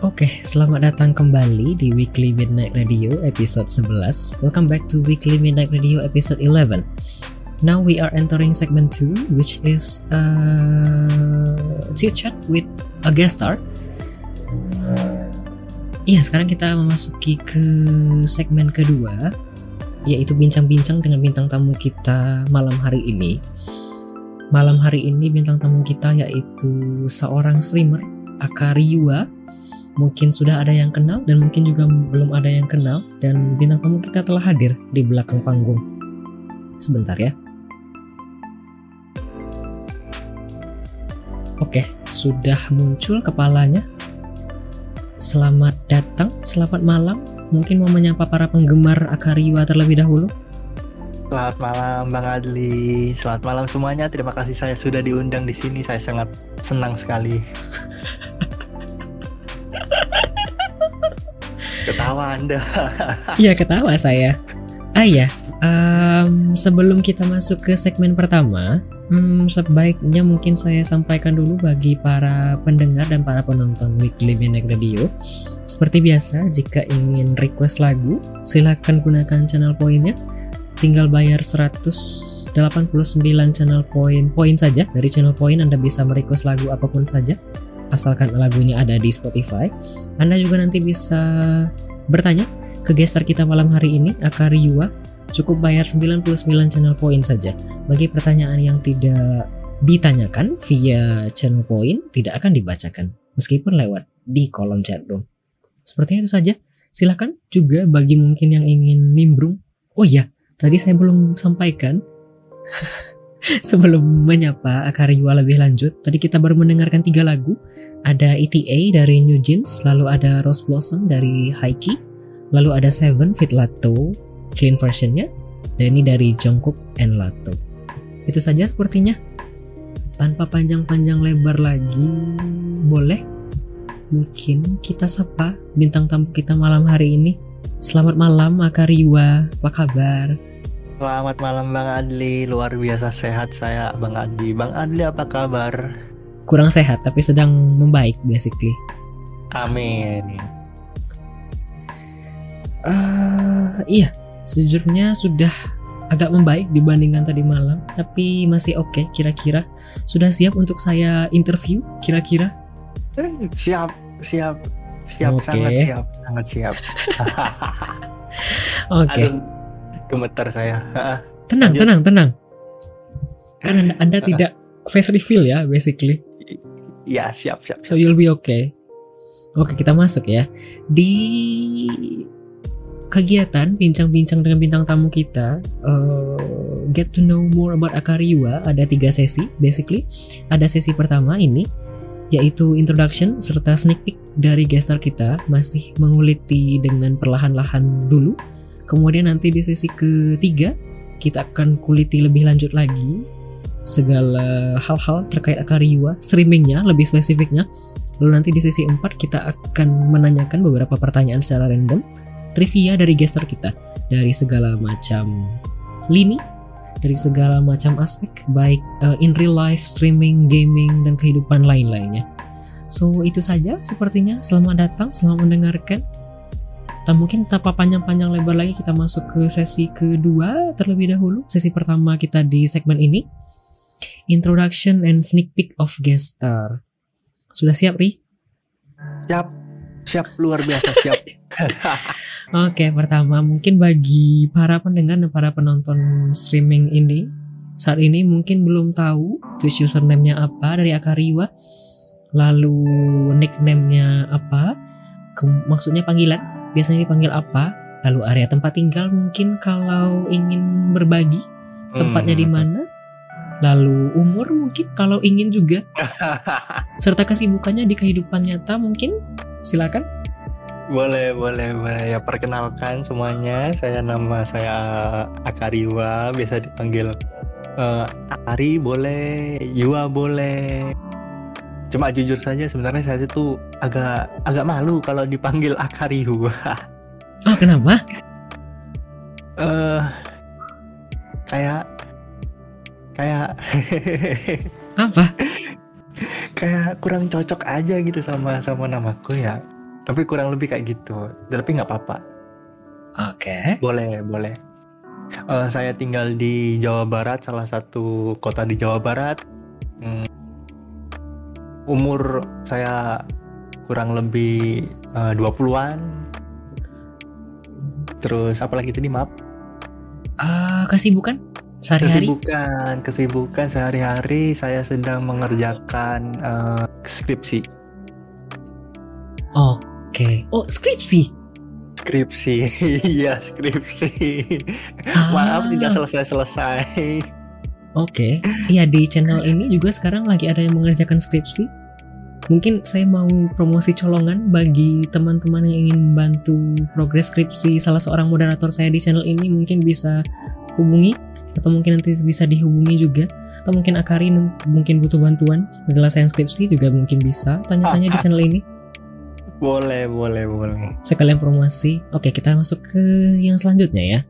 Oke, selamat datang kembali di Weekly Midnight Radio episode 11. Welcome back to Weekly Midnight Radio episode 11. Now we are entering segment 2 which is uh, chit chat with a guest star. Iya, sekarang kita memasuki ke segmen kedua yaitu bincang-bincang dengan bintang tamu kita malam hari ini. Malam hari ini bintang tamu kita yaitu seorang streamer Akariua mungkin sudah ada yang kenal dan mungkin juga belum ada yang kenal dan bintang tamu kita telah hadir di belakang panggung. Sebentar ya. Oke, sudah muncul kepalanya. Selamat datang, selamat malam. Mungkin mau menyapa para penggemar Akariwa terlebih dahulu. Selamat malam Bang Adli. Selamat malam semuanya. Terima kasih saya sudah diundang di sini. Saya sangat senang sekali. Ketawa Anda. Iya ketawa saya. Ah ya, um, sebelum kita masuk ke segmen pertama, hmm, sebaiknya mungkin saya sampaikan dulu bagi para pendengar dan para penonton Weekly Midnight Radio. Seperti biasa, jika ingin request lagu, silahkan gunakan channel poinnya. Tinggal bayar 189 channel poin poin saja. Dari channel poin Anda bisa merequest lagu apa pun saja asalkan lagunya ada di Spotify. Anda juga nanti bisa bertanya ke gestar kita malam hari ini, Akariua. Cukup bayar 99 channel point saja. Bagi pertanyaan yang tidak ditanyakan via channel point, tidak akan dibacakan. Meskipun lewat di kolom chat room. Sepertinya itu saja. Silahkan juga bagi mungkin yang ingin nimbrung. Oh iya, tadi saya belum sampaikan Sebelum menyapa Akariwa lebih lanjut, tadi kita baru mendengarkan tiga lagu. Ada ETA dari New Jeans, lalu ada Rose Blossom dari Haiki, lalu ada Seven Fit Lato, clean versionnya, dan ini dari Jungkook and Lato. Itu saja sepertinya. Tanpa panjang-panjang lebar lagi, boleh? Mungkin kita sapa bintang tamu kita malam hari ini. Selamat malam Akariwa, apa kabar? Selamat malam Bang Adli, luar biasa sehat saya Bang Adli. Bang Adli apa kabar? Kurang sehat tapi sedang membaik basically. Amin. Uh, iya, sejujurnya sudah agak membaik dibandingkan tadi malam, tapi masih oke okay, kira-kira. Sudah siap untuk saya interview kira-kira? Siap, siap, siap, okay. sangat siap, sangat siap. oke. Okay gemetar saya. tenang, Lanjut. tenang, tenang. Kan anda, anda tidak face reveal ya, basically. Ya, siap, siap. So you'll be okay. Oke, kita masuk ya. Di kegiatan bincang-bincang dengan bintang tamu kita, uh, get to know more about Akariwa. Ada tiga sesi, basically. Ada sesi pertama ini, yaitu introduction serta sneak peek dari gestar kita, masih menguliti dengan perlahan-lahan dulu Kemudian nanti di sesi ketiga kita akan kuliti lebih lanjut lagi segala hal-hal terkait Akariwa, streamingnya lebih spesifiknya. Lalu nanti di sesi 4 kita akan menanyakan beberapa pertanyaan secara random, trivia dari gestar kita dari segala macam lini, dari segala macam aspek baik uh, in real life, streaming, gaming dan kehidupan lain-lainnya. So itu saja sepertinya. Selamat datang, selamat mendengarkan. Dan mungkin tanpa panjang-panjang lebar lagi kita masuk ke sesi kedua terlebih dahulu. Sesi pertama kita di segmen ini. Introduction and sneak peek of guest star. Sudah siap, Ri? Siap. Siap, luar biasa siap. Oke, pertama mungkin bagi para pendengar dan para penonton streaming ini saat ini mungkin belum tahu Twitch username-nya apa dari Akariwa lalu nickname-nya apa maksudnya panggilan biasanya dipanggil apa, lalu area tempat tinggal mungkin kalau ingin berbagi tempatnya hmm. di mana, lalu umur mungkin kalau ingin juga, serta kesibukannya di kehidupan nyata mungkin silakan. Boleh, boleh, boleh. Ya perkenalkan semuanya. Saya nama saya Akariwa, biasa dipanggil uh, Akari boleh, Yua boleh. Cuma jujur saja sebenarnya saya itu agak agak malu kalau dipanggil Akariu. oh kenapa? Eh uh, kayak kayak apa? kayak kurang cocok aja gitu sama sama namaku ya. tapi kurang lebih kayak gitu tapi nggak apa-apa Oke. boleh boleh Eh, saya tinggal di Jawa Barat salah satu kota di Jawa Barat Hmm, umur saya kurang lebih eh, 20-an terus apalagi tadi maaf Ah, kesibukan sehari-hari? Kesibukan, kesibukan sehari-hari saya sedang mengerjakan eh, skripsi. Oke. Oh, skripsi. Skripsi, iya skripsi. Maaf Ah, tidak selesai-selesai. Oke. Iya di channel ini juga sekarang lagi ada yang mengerjakan skripsi. Mungkin saya mau promosi colongan bagi teman-teman yang ingin bantu progres skripsi salah seorang moderator saya di channel ini mungkin bisa hubungi atau mungkin nanti bisa dihubungi juga atau mungkin Akari mungkin butuh bantuan penyelesaian skripsi juga mungkin bisa tanya-tanya di channel ini. Boleh, boleh, boleh. sekalian promosi. Oke, kita masuk ke yang selanjutnya ya.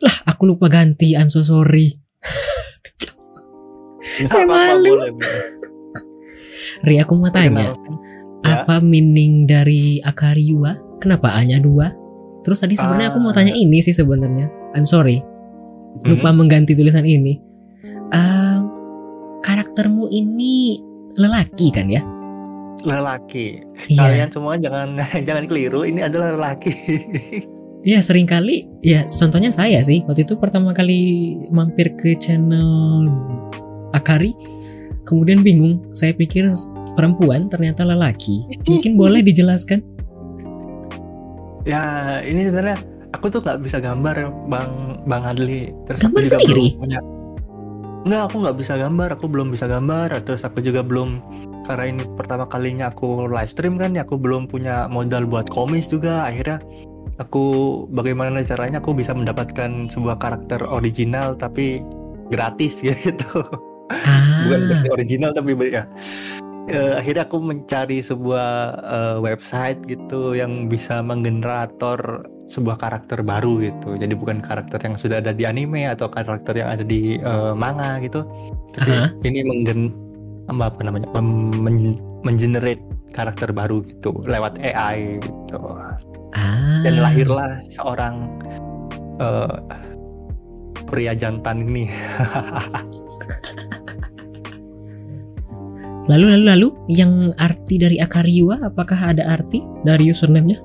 Lah, aku lupa ganti. I'm so sorry. Saya malu. boleh, boleh. Ri, aku mau tanya. Ya. Apa meaning dari Akariwa? Kenapa A-nya dua? Terus tadi sebenarnya aku mau Ah. tanya ini sih sebenarnya. I'm sorry. Lupa Hmm, mengganti tulisan ini. Ah, karaktermu ini lelaki kan ya? lelaki. Iya. Kalian semua jangan jangan keliru, ini adalah lelaki. Iya sering kali ya contohnya saya sih waktu itu pertama kali mampir ke channel Akari kemudian bingung saya pikir perempuan ternyata lelaki mungkin boleh dijelaskan ya, ini sebenarnya aku tuh nggak bisa gambar, Bang Bang Adli. Terus Gambar aku juga sendiri? belum punya Enggak, aku nggak bisa gambar, aku belum bisa gambar. Terus aku juga belum karena ini pertama kalinya aku live stream kan, ya aku belum punya modal buat komis juga. Akhirnya aku bagaimana caranya aku bisa mendapatkan sebuah karakter original tapi gratis gitu. Bukan ah berarti original tapi ya. Eh, akhirnya aku mencari sebuah eh, website gitu yang bisa menggenerator sebuah karakter baru gitu. Jadi bukan karakter yang sudah ada di anime atau karakter yang ada di eh, manga gitu. Tapi Aha. ini menggen apa namanya? Men- mengenerate karakter baru gitu lewat AI gitu. ah Dan lahirlah seorang eh, pria jantan ini. lalu lalu lalu yang arti dari Akariwa apakah ada arti dari username-nya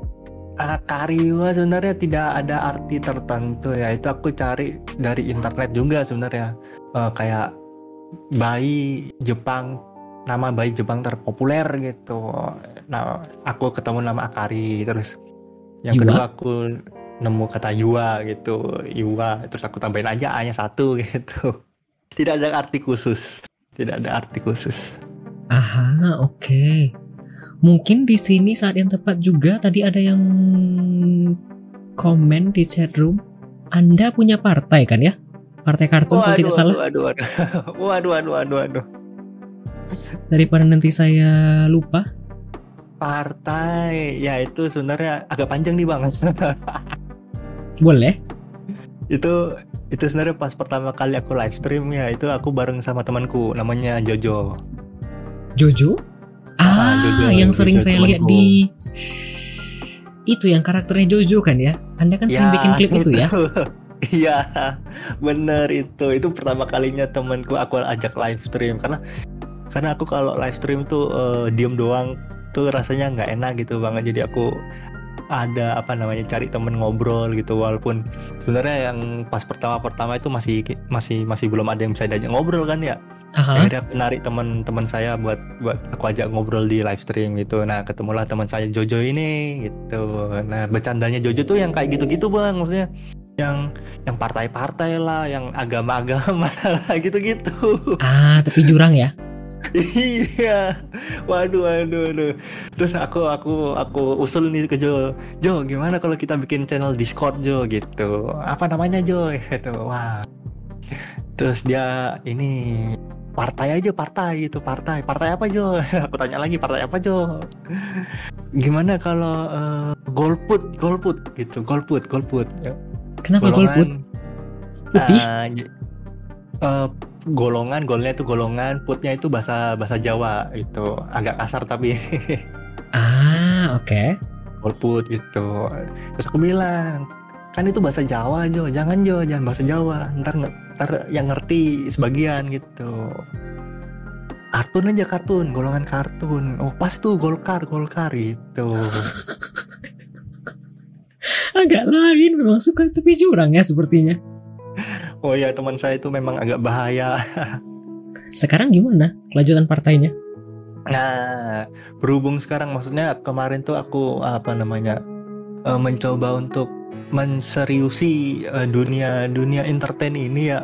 Ah, Kariwa sebenarnya tidak ada arti tertentu ya. Itu aku cari dari internet juga sebenarnya. Eh, kayak bayi Jepang, nama bayi Jepang terpopuler gitu. Nah, aku ketemu nama Akari terus yang Yua? kedua aku nemu kata Yua gitu, Yua. Terus aku tambahin aja A-nya satu gitu. Tidak ada arti khusus. Tidak ada arti khusus. Aha, oke. Mungkin di sini saat yang tepat juga tadi ada yang komen di chat room. Anda punya partai kan ya? Partai kartun kalau tidak salah. waduh, waduh, waduh, waduh, waduh, waduh. Daripada nanti saya lupa. Partai, ya itu sebenarnya agak panjang nih bang. Boleh. itu itu sebenarnya pas pertama kali aku live stream ya itu aku bareng sama temanku namanya Jojo. Jojo? Ah, Ah, Jojo, yang sering Jojo saya lihat di itu yang karakternya Jojo kan ya? Anda kan sering bikin klip itu ya? Iya, bener itu. Itu pertama kalinya temanku aku ajak live stream karena karena aku kalau live stream tuh eh, diem doang tuh rasanya nggak enak gitu banget. Jadi aku ada apa namanya cari temen ngobrol gitu walaupun sebenarnya yang pas pertama-pertama itu masih masih masih belum ada yang bisa diajak ngobrol kan ya Aha. akhirnya aku narik teman-teman saya buat buat aku ajak ngobrol di live stream gitu. Nah ketemulah teman saya Jojo ini gitu. Nah bercandanya Jojo tuh yang kayak gitu-gitu bang. Maksudnya yang yang partai-partai lah yang agama-agama lah gitu-gitu. Ah, tapi jurang ya? iya. Waduh waduh waduh. Terus aku aku aku usul nih ke Jo Jo gimana kalau kita bikin channel Discord Jo gitu. Apa namanya Jo? Gitu. Wah. Terus dia ini partai aja partai itu partai. Partai apa Jo? Aku tanya lagi partai apa Jo? Gimana kalau eh, golput golput gitu golput golput. Kenapa golput? Putih? Eh, eh, golongan golnya itu golongan putnya itu bahasa bahasa Jawa itu agak kasar tapi. Ah, Oke. golput gitu. Terus aku bilang kan itu bahasa Jawa Jo. Jangan Jo. Jangan bahasa Jawa. Ntar ntar yang ngerti sebagian gitu kartun aja kartun golongan kartun oh pas tuh golkar golkar gitu Agak lain memang suka tepi jurang ya sepertinya. oh ya teman saya itu memang agak bahaya Sekarang gimana kelanjutan partainya? Nah, berhubung sekarang maksudnya kemarin tuh aku apa namanya eh, mencoba untuk menseriusi eh, dunia dunia entertain ini ya.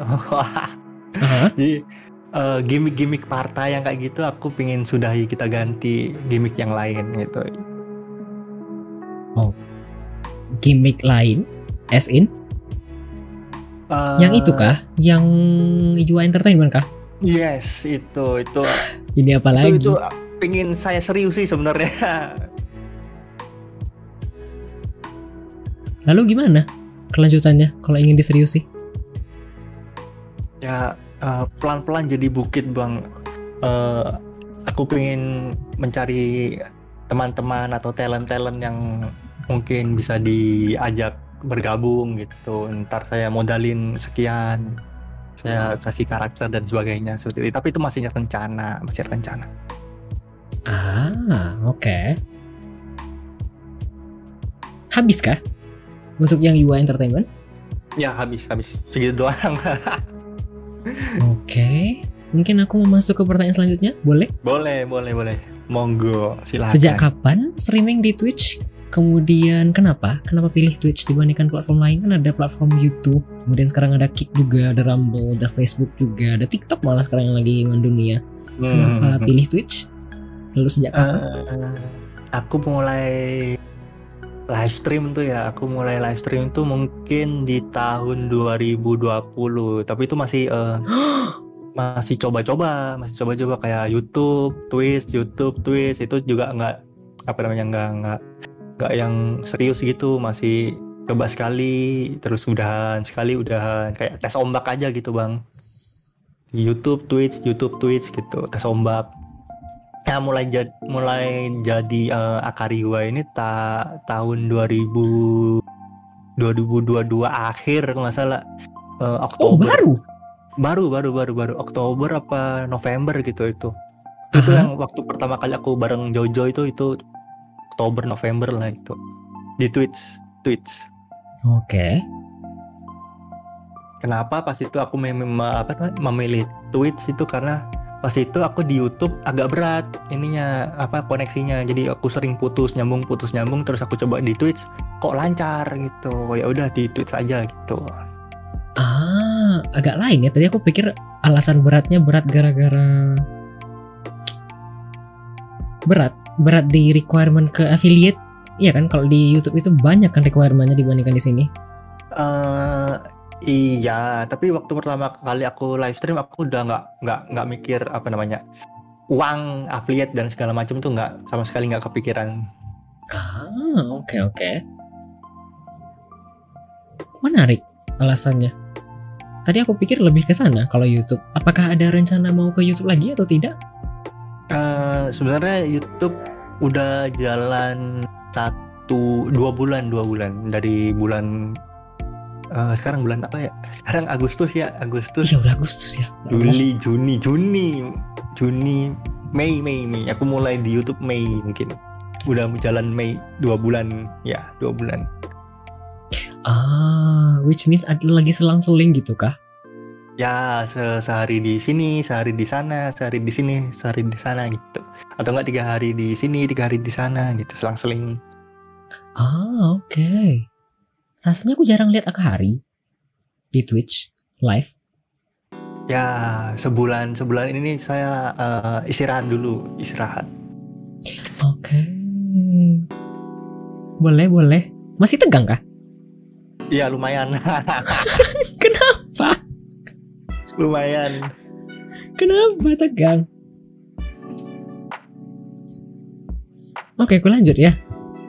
Aha. Jadi eh, gimmick-gimmick partai yang kayak gitu aku pingin sudahi kita ganti gimmick yang lain gitu. Gimmick lain, as in, Eh, yang itu kah? Yang Ijua Entertainment kah? Yes, itu itu Ini apa itu lagi? itu pingin saya seriusi sebenarnya. Lalu gimana kelanjutannya kalau ingin diseriusi? ya eh, pelan-pelan jadi bukit bang Eh, aku pengen mencari teman-teman atau talent-talent yang mungkin bisa diajak bergabung gitu ntar saya modalin sekian saya kasih karakter dan sebagainya seperti itu tapi itu masih rencana masih rencana Ah, oke. Habis kah? Untuk yang Yua Entertainment? ya habis habis segitu doang Oke. Mungkin aku mau masuk ke pertanyaan selanjutnya, boleh? boleh boleh boleh monggo silakan Sejak kapan streaming di Twitch? Kemudian kenapa? Kenapa pilih Twitch dibandingkan platform lain? Kan ada platform YouTube, kemudian sekarang ada Kick juga, ada Rumble, ada Facebook juga, ada TikTok malah sekarang yang lagi mendunia. Kenapa Hmm. pilih Twitch? Lalu sejak kapan? Eh, aku mulai live stream tuh ya. Aku mulai live stream tuh mungkin di tahun 2020 tapi itu masih eh, masih coba-coba masih coba-coba kayak YouTube Twitch YouTube Twitch. Itu juga nggak apa namanya nggak nggak nggak yang serius gitu. Masih coba sekali terus udahan sekali udahan. Kayak tes ombak aja gitu bang. YouTube Twitch YouTube Twitch gitu tes ombak ya mulai jadi mulai jadi eh, Akariwa ini ta tahun 2000 2022 akhir nggak salah Oh, Oktober baru? baru baru baru baru Oktober apa November gitu itu itu Aha. yang waktu pertama kali aku bareng Jojo itu itu Oktober November lah itu di Twitch Twitch Oke. kenapa pas itu aku mem mem- apa memilih Twitch itu karena pas itu aku di YouTube agak berat ininya apa koneksinya jadi aku sering putus nyambung putus nyambung terus aku coba di Twitch kok lancar gitu ya udah di Twitch aja gitu Ah, agak lain ya. Tadi aku pikir alasan beratnya berat gara-gara berat, berat di requirement ke affiliate. Iya kan kalau di YouTube itu banyak kan requirementnya dibandingkan di sini. eh iya tapi waktu pertama kali aku live stream aku udah nggak nggak nggak mikir apa namanya uang affiliate dan segala macam tuh nggak sama sekali nggak kepikiran Ah, oke oke. Menarik alasannya. Tadi aku pikir lebih ke sana kalau YouTube. Apakah ada rencana mau ke YouTube lagi atau tidak? Eh, sebenarnya YouTube udah jalan satu dua bulan dua bulan dari bulan eh, sekarang bulan apa ya sekarang Agustus ya Agustus Iya udah Agustus ya. Allah. Juli Juni Juni Juni Mei Mei Mei aku mulai di YouTube Mei mungkin udah jalan Mei dua bulan ya dua bulan Ah, which means ada lagi selang-seling gitu kah? ya se- sehari di sini sehari di sana sehari di sini sehari di sana gitu atau enggak tiga hari di sini tiga hari di sana gitu selang-seling Ah, oke. Rasanya aku jarang lihat Akahari di Twitch live. Ya sebulan sebulan ini saya eh, istirahat dulu istirahat. Oke. Boleh, boleh. Masih tegang kah? Iya lumayan Kenapa? lumayan. Kenapa tegang? Oke, aku lanjut ya.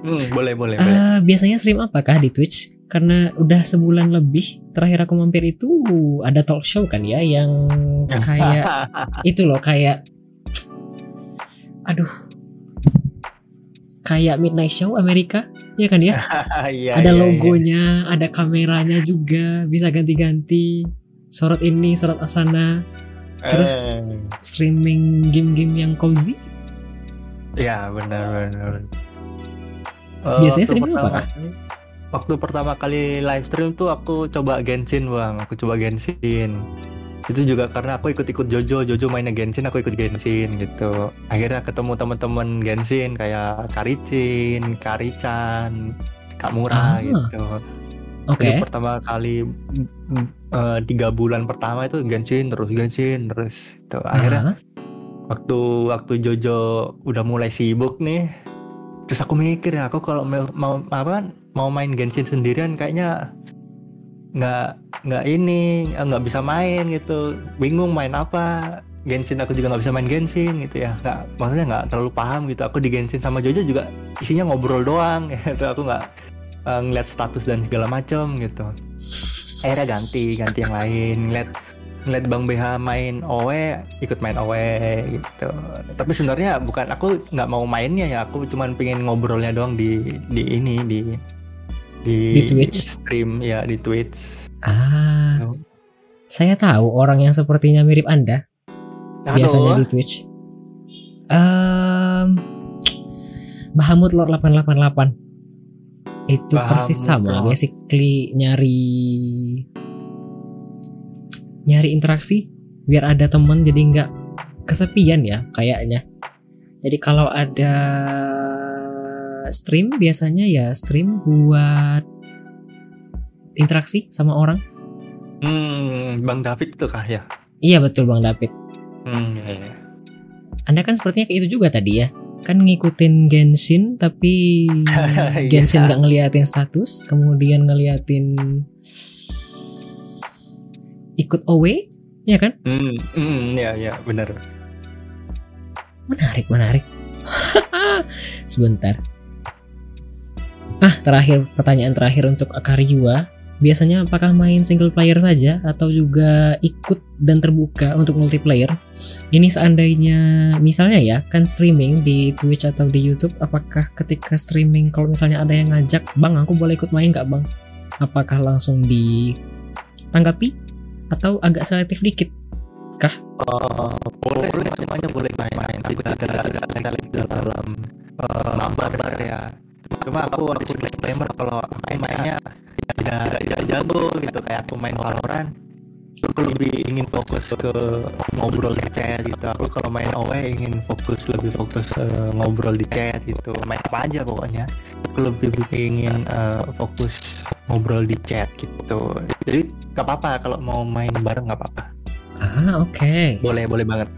Hmm, boleh boleh boleh. Eh, biasanya stream apakah di Twitch? Karena udah sebulan lebih terakhir aku mampir itu ada talk show kan ya yang kayak itu loh kayak aduh kayak Midnight Show Amerika, ya kan ya? Iya, ada iya, iya. logonya, ada kameranya juga, bisa ganti-ganti. Sorot ini, sorot asana, terus- Eh, streaming game-game yang cozy. ya benar benar. Biasanya streaming apa, kali- Waktu pertama kali live stream tuh aku coba Genshin bang, aku coba Genshin. Itu juga karena aku ikut-ikut Jojo, Jojo mainnya Genshin, aku ikut Genshin gitu. Akhirnya ketemu teman-teman Genshin kayak Karicin, Karichan, Kak Mura Ah, gitu. Oke. Itu pertama kali eh, tiga bulan pertama itu Genshin terus Genshin terus. Itu akhirnya Ah, waktu waktu Jojo udah mulai sibuk nih terus aku mikir ya aku kalau mau, mau apa mau main Genshin sendirian kayaknya nggak nggak ini nggak bisa main gitu. Bingung main apa. Genshin aku juga nggak bisa main Genshin gitu ya. Nggak maksudnya nggak terlalu paham gitu. Aku di Genshin sama Jojo juga isinya ngobrol doang gitu. Aku nggak eh, ngeliat status dan segala macam gitu. Akhirnya ganti ganti yang lain. Ngeliat ngeliat Bang BH main OE ikut main OE gitu. Tapi sebenarnya bukan aku nggak mau mainnya ya. Aku cuman pengen ngobrolnya doang di di ini di di, Di Twitch? stream ya di Twitch ah. Saya tahu orang yang sepertinya mirip Anda biasanya Aduh, di Twitch. Ehm Bahamut Lord 888. Itu persis Bahamut sama, Lord. basically nyari nyari interaksi biar ada temen jadi nggak kesepian ya kayaknya. Jadi kalau ada stream biasanya ya stream buat interaksi sama orang. hmm, Bang David tuh kah ya Iya betul Bang David. hmm, ya, ya. Anda kan sepertinya kayak itu juga tadi ya. Kan ngikutin Genshin tapi Iya. Genshin nggak ngeliatin status, kemudian ngeliatin ikut OW, ya kan? hmm, hmm, ya ya benar Menarik, menarik. Sebentar. Ah, terakhir pertanyaan terakhir untuk Akariwa. Biasanya apakah main single player saja atau juga ikut dan terbuka untuk multiplayer? Ini seandainya misalnya ya kan streaming di Twitch atau di YouTube, apakah ketika streaming kalau misalnya ada yang ngajak, "Bang, aku boleh ikut main nggak, Bang?" Apakah langsung ditanggapi atau agak selektif dikit? Eh, boleh sih, semuanya boleh main tapi agak agak selektif dalam eh, mabar ya cuma aku aku disclaimer kalau main mainnya tidak tidak jago gitu. Kayak aku main Valorant aku lebih ingin fokus ke ngobrol di chat gitu. Aku kalau main OE ingin fokus lebih fokus eh, ngobrol di chat gitu. Main apa aja pokoknya. Aku lebih ingin eh, fokus ngobrol di chat gitu. Jadi gak apa-apa kalau mau main bareng nggak apa-apa. Ah, oke. boleh boleh banget.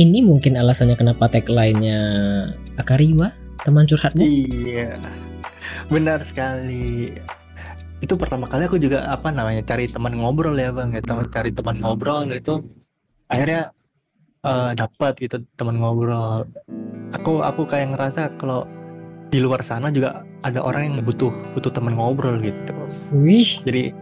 Ini mungkin alasannya kenapa tagline-nya Akariwa, teman curhatmu. Iya, benar sekali. Itu pertama kali aku juga apa namanya cari teman ngobrol ya bang, ya teman cari teman ngobrol gitu. Akhirnya eh, dapat gitu teman ngobrol. Aku aku kayak ngerasa kalau di luar sana juga ada orang yang butuh butuh teman ngobrol gitu. Wih, Jadi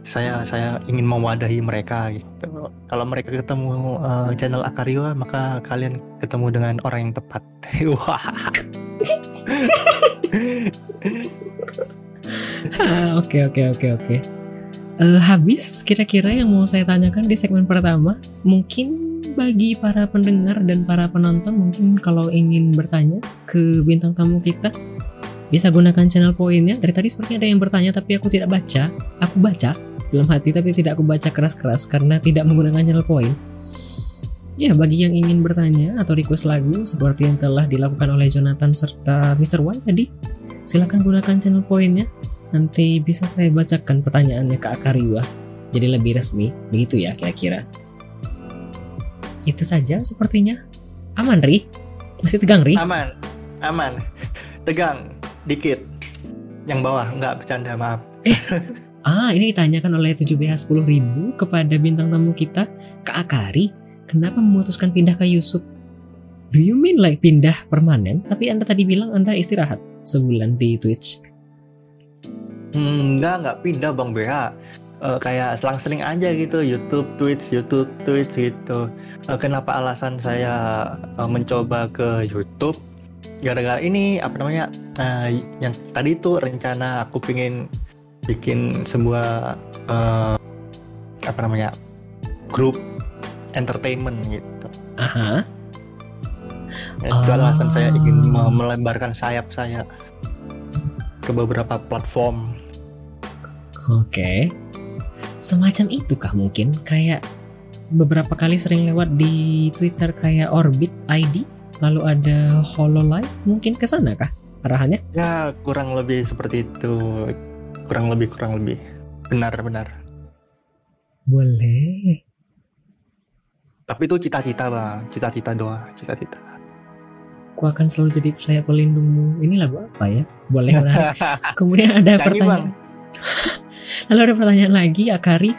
saya saya ingin mewadahi mereka gitu. Kalau mereka ketemu eh, channel Akariwa maka kalian ketemu dengan orang yang tepat. Wah. Ah, oke oke oke oke. Eh, habis kira-kira yang mau saya tanyakan di segmen pertama, mungkin bagi para pendengar dan para penonton mungkin kalau ingin bertanya ke bintang tamu kita bisa gunakan channel poinnya. Dari tadi sepertinya ada yang bertanya tapi aku tidak baca. Aku baca dalam hati tapi tidak aku baca keras-keras karena tidak menggunakan channel poin. Ya, bagi yang ingin bertanya atau request lagu seperti yang telah dilakukan oleh Jonathan serta Mr. Y tadi, silakan gunakan channel poinnya. Nanti bisa saya bacakan pertanyaannya ke Akariwa. Jadi lebih resmi, begitu ya kira-kira. Itu saja sepertinya. Aman, Ri? Masih tegang, Ri? aman aman tegang dikit yang bawah nggak bercanda maaf Ah, ini ditanyakan oleh 7BH10000 kepada bintang tamu kita, Kak Akari, kenapa memutuskan pindah ke Yusuf? Do you mean like pindah permanen? Tapi Anda tadi bilang Anda istirahat sebulan di Twitch. Hmm, nggak nggak pindah bang BH Eh, kayak selang-seling aja gitu YouTube Twitch YouTube Twitch gitu Eh, kenapa alasan saya eh, mencoba ke YouTube gara-gara ini apa namanya uh, yang tadi itu rencana aku pengen bikin sebuah uh, apa namanya grup entertainment gitu. Aha. Itu alasan saya ingin Ah. melebarkan sayap saya ke beberapa platform. Oke. Semacam itu kah mungkin? Kayak beberapa kali sering lewat di Twitter kayak Orbit ID, lalu ada Hololive, mungkin ke sana kah arahannya? Ya kurang lebih seperti itu. Kurang lebih kurang lebih. Benar-benar. Boleh. Tapi itu cita-cita bang, cita-cita doa, cita-cita. Aku akan selalu jadi saya pelindungmu. Ini lagu apa ya? Boleh menarik. Kemudian ada Nyanyi, pertanyaan. Lalu ada pertanyaan lagi, Akari.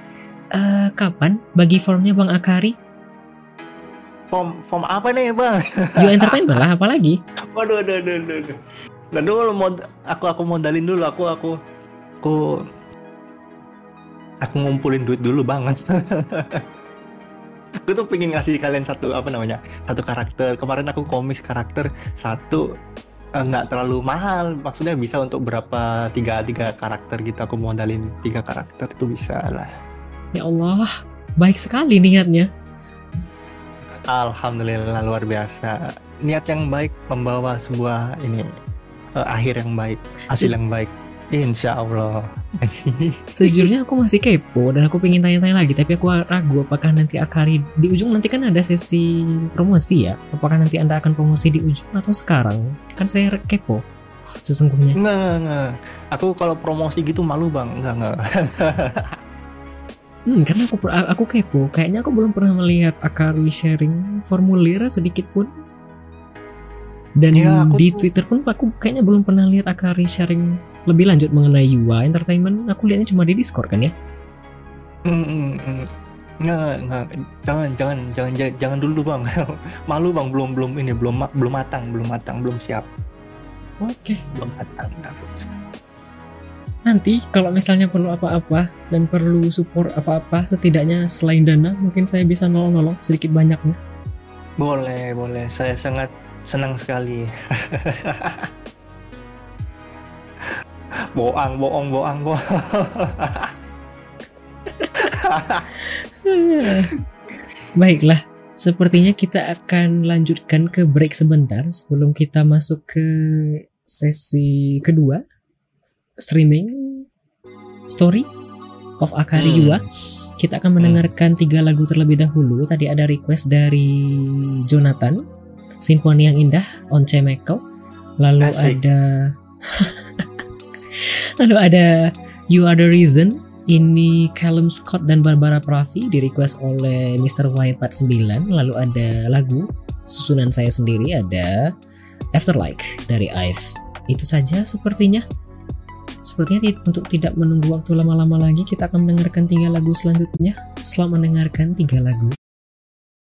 Eh, kapan bagi formnya Bang Akari? Form form apa nih bang? You Entertainment lah, apalagi? Waduh, aduh, aduh, aduh, aduh. Nah dulu mod, aku aku modalin dulu, aku aku aku aku ngumpulin duit dulu banget. Aku tuh pengen ngasih kalian satu apa namanya satu karakter. Kemarin aku komis karakter satu eh, nggak terlalu mahal, maksudnya bisa untuk berapa tiga tiga karakter gitu. Aku modalin tiga karakter itu bisa lah. Ya Allah, baik sekali niatnya. Alhamdulillah luar biasa. Niat yang baik membawa sebuah ini eh, akhir yang baik, hasil yang baik. Insya Allah. Sejujurnya aku masih kepo dan aku pengen tanya-tanya lagi tapi aku ragu apakah nanti Akari di ujung nanti kan ada sesi promosi ya apakah nanti anda akan promosi di ujung atau sekarang kan saya kepo sesungguhnya Enggak, enggak, enggak. Aku kalau promosi gitu malu bang. Enggak, enggak. hmm, karena aku aku kepo kayaknya aku belum pernah melihat Akari sharing formulir sedikit pun dan Ya, aku di tuh- Twitter pun aku kayaknya belum pernah lihat Akari sharing lebih lanjut mengenai Yua Entertainment aku lihatnya cuma di Discord kan ya Mm, mm, mm. Enggak, enggak. Jangan, jangan, jangan, jangan, jangan dulu bang. malu bang, belum, belum ini, belum, belum matang, belum matang, belum siap, oke belum matang. belum siap. Nanti kalau misalnya perlu apa-apa dan perlu support apa-apa, setidaknya selain dana, mungkin saya bisa nolong-nolong sedikit banyaknya. Boleh, boleh. Saya sangat senang sekali. boang, bohong, bohong, bohong. Baiklah, sepertinya kita akan lanjutkan ke break sebentar sebelum kita masuk ke sesi kedua streaming story of Akari Hmm. Kita akan mendengarkan tiga lagu terlebih dahulu. Tadi ada request dari Jonathan, Sinfoni yang Indah, Once Michael. Lalu Asik. ada Lalu ada You Are The Reason ini Callum Scott dan Barbara Pravi di request oleh Mr. Y49 lalu ada lagu susunan saya sendiri ada Afterlike dari Ive. Itu saja sepertinya. Sepertinya ti- untuk tidak menunggu waktu lama-lama lagi kita akan mendengarkan tiga lagu selanjutnya. Selamat mendengarkan tiga lagu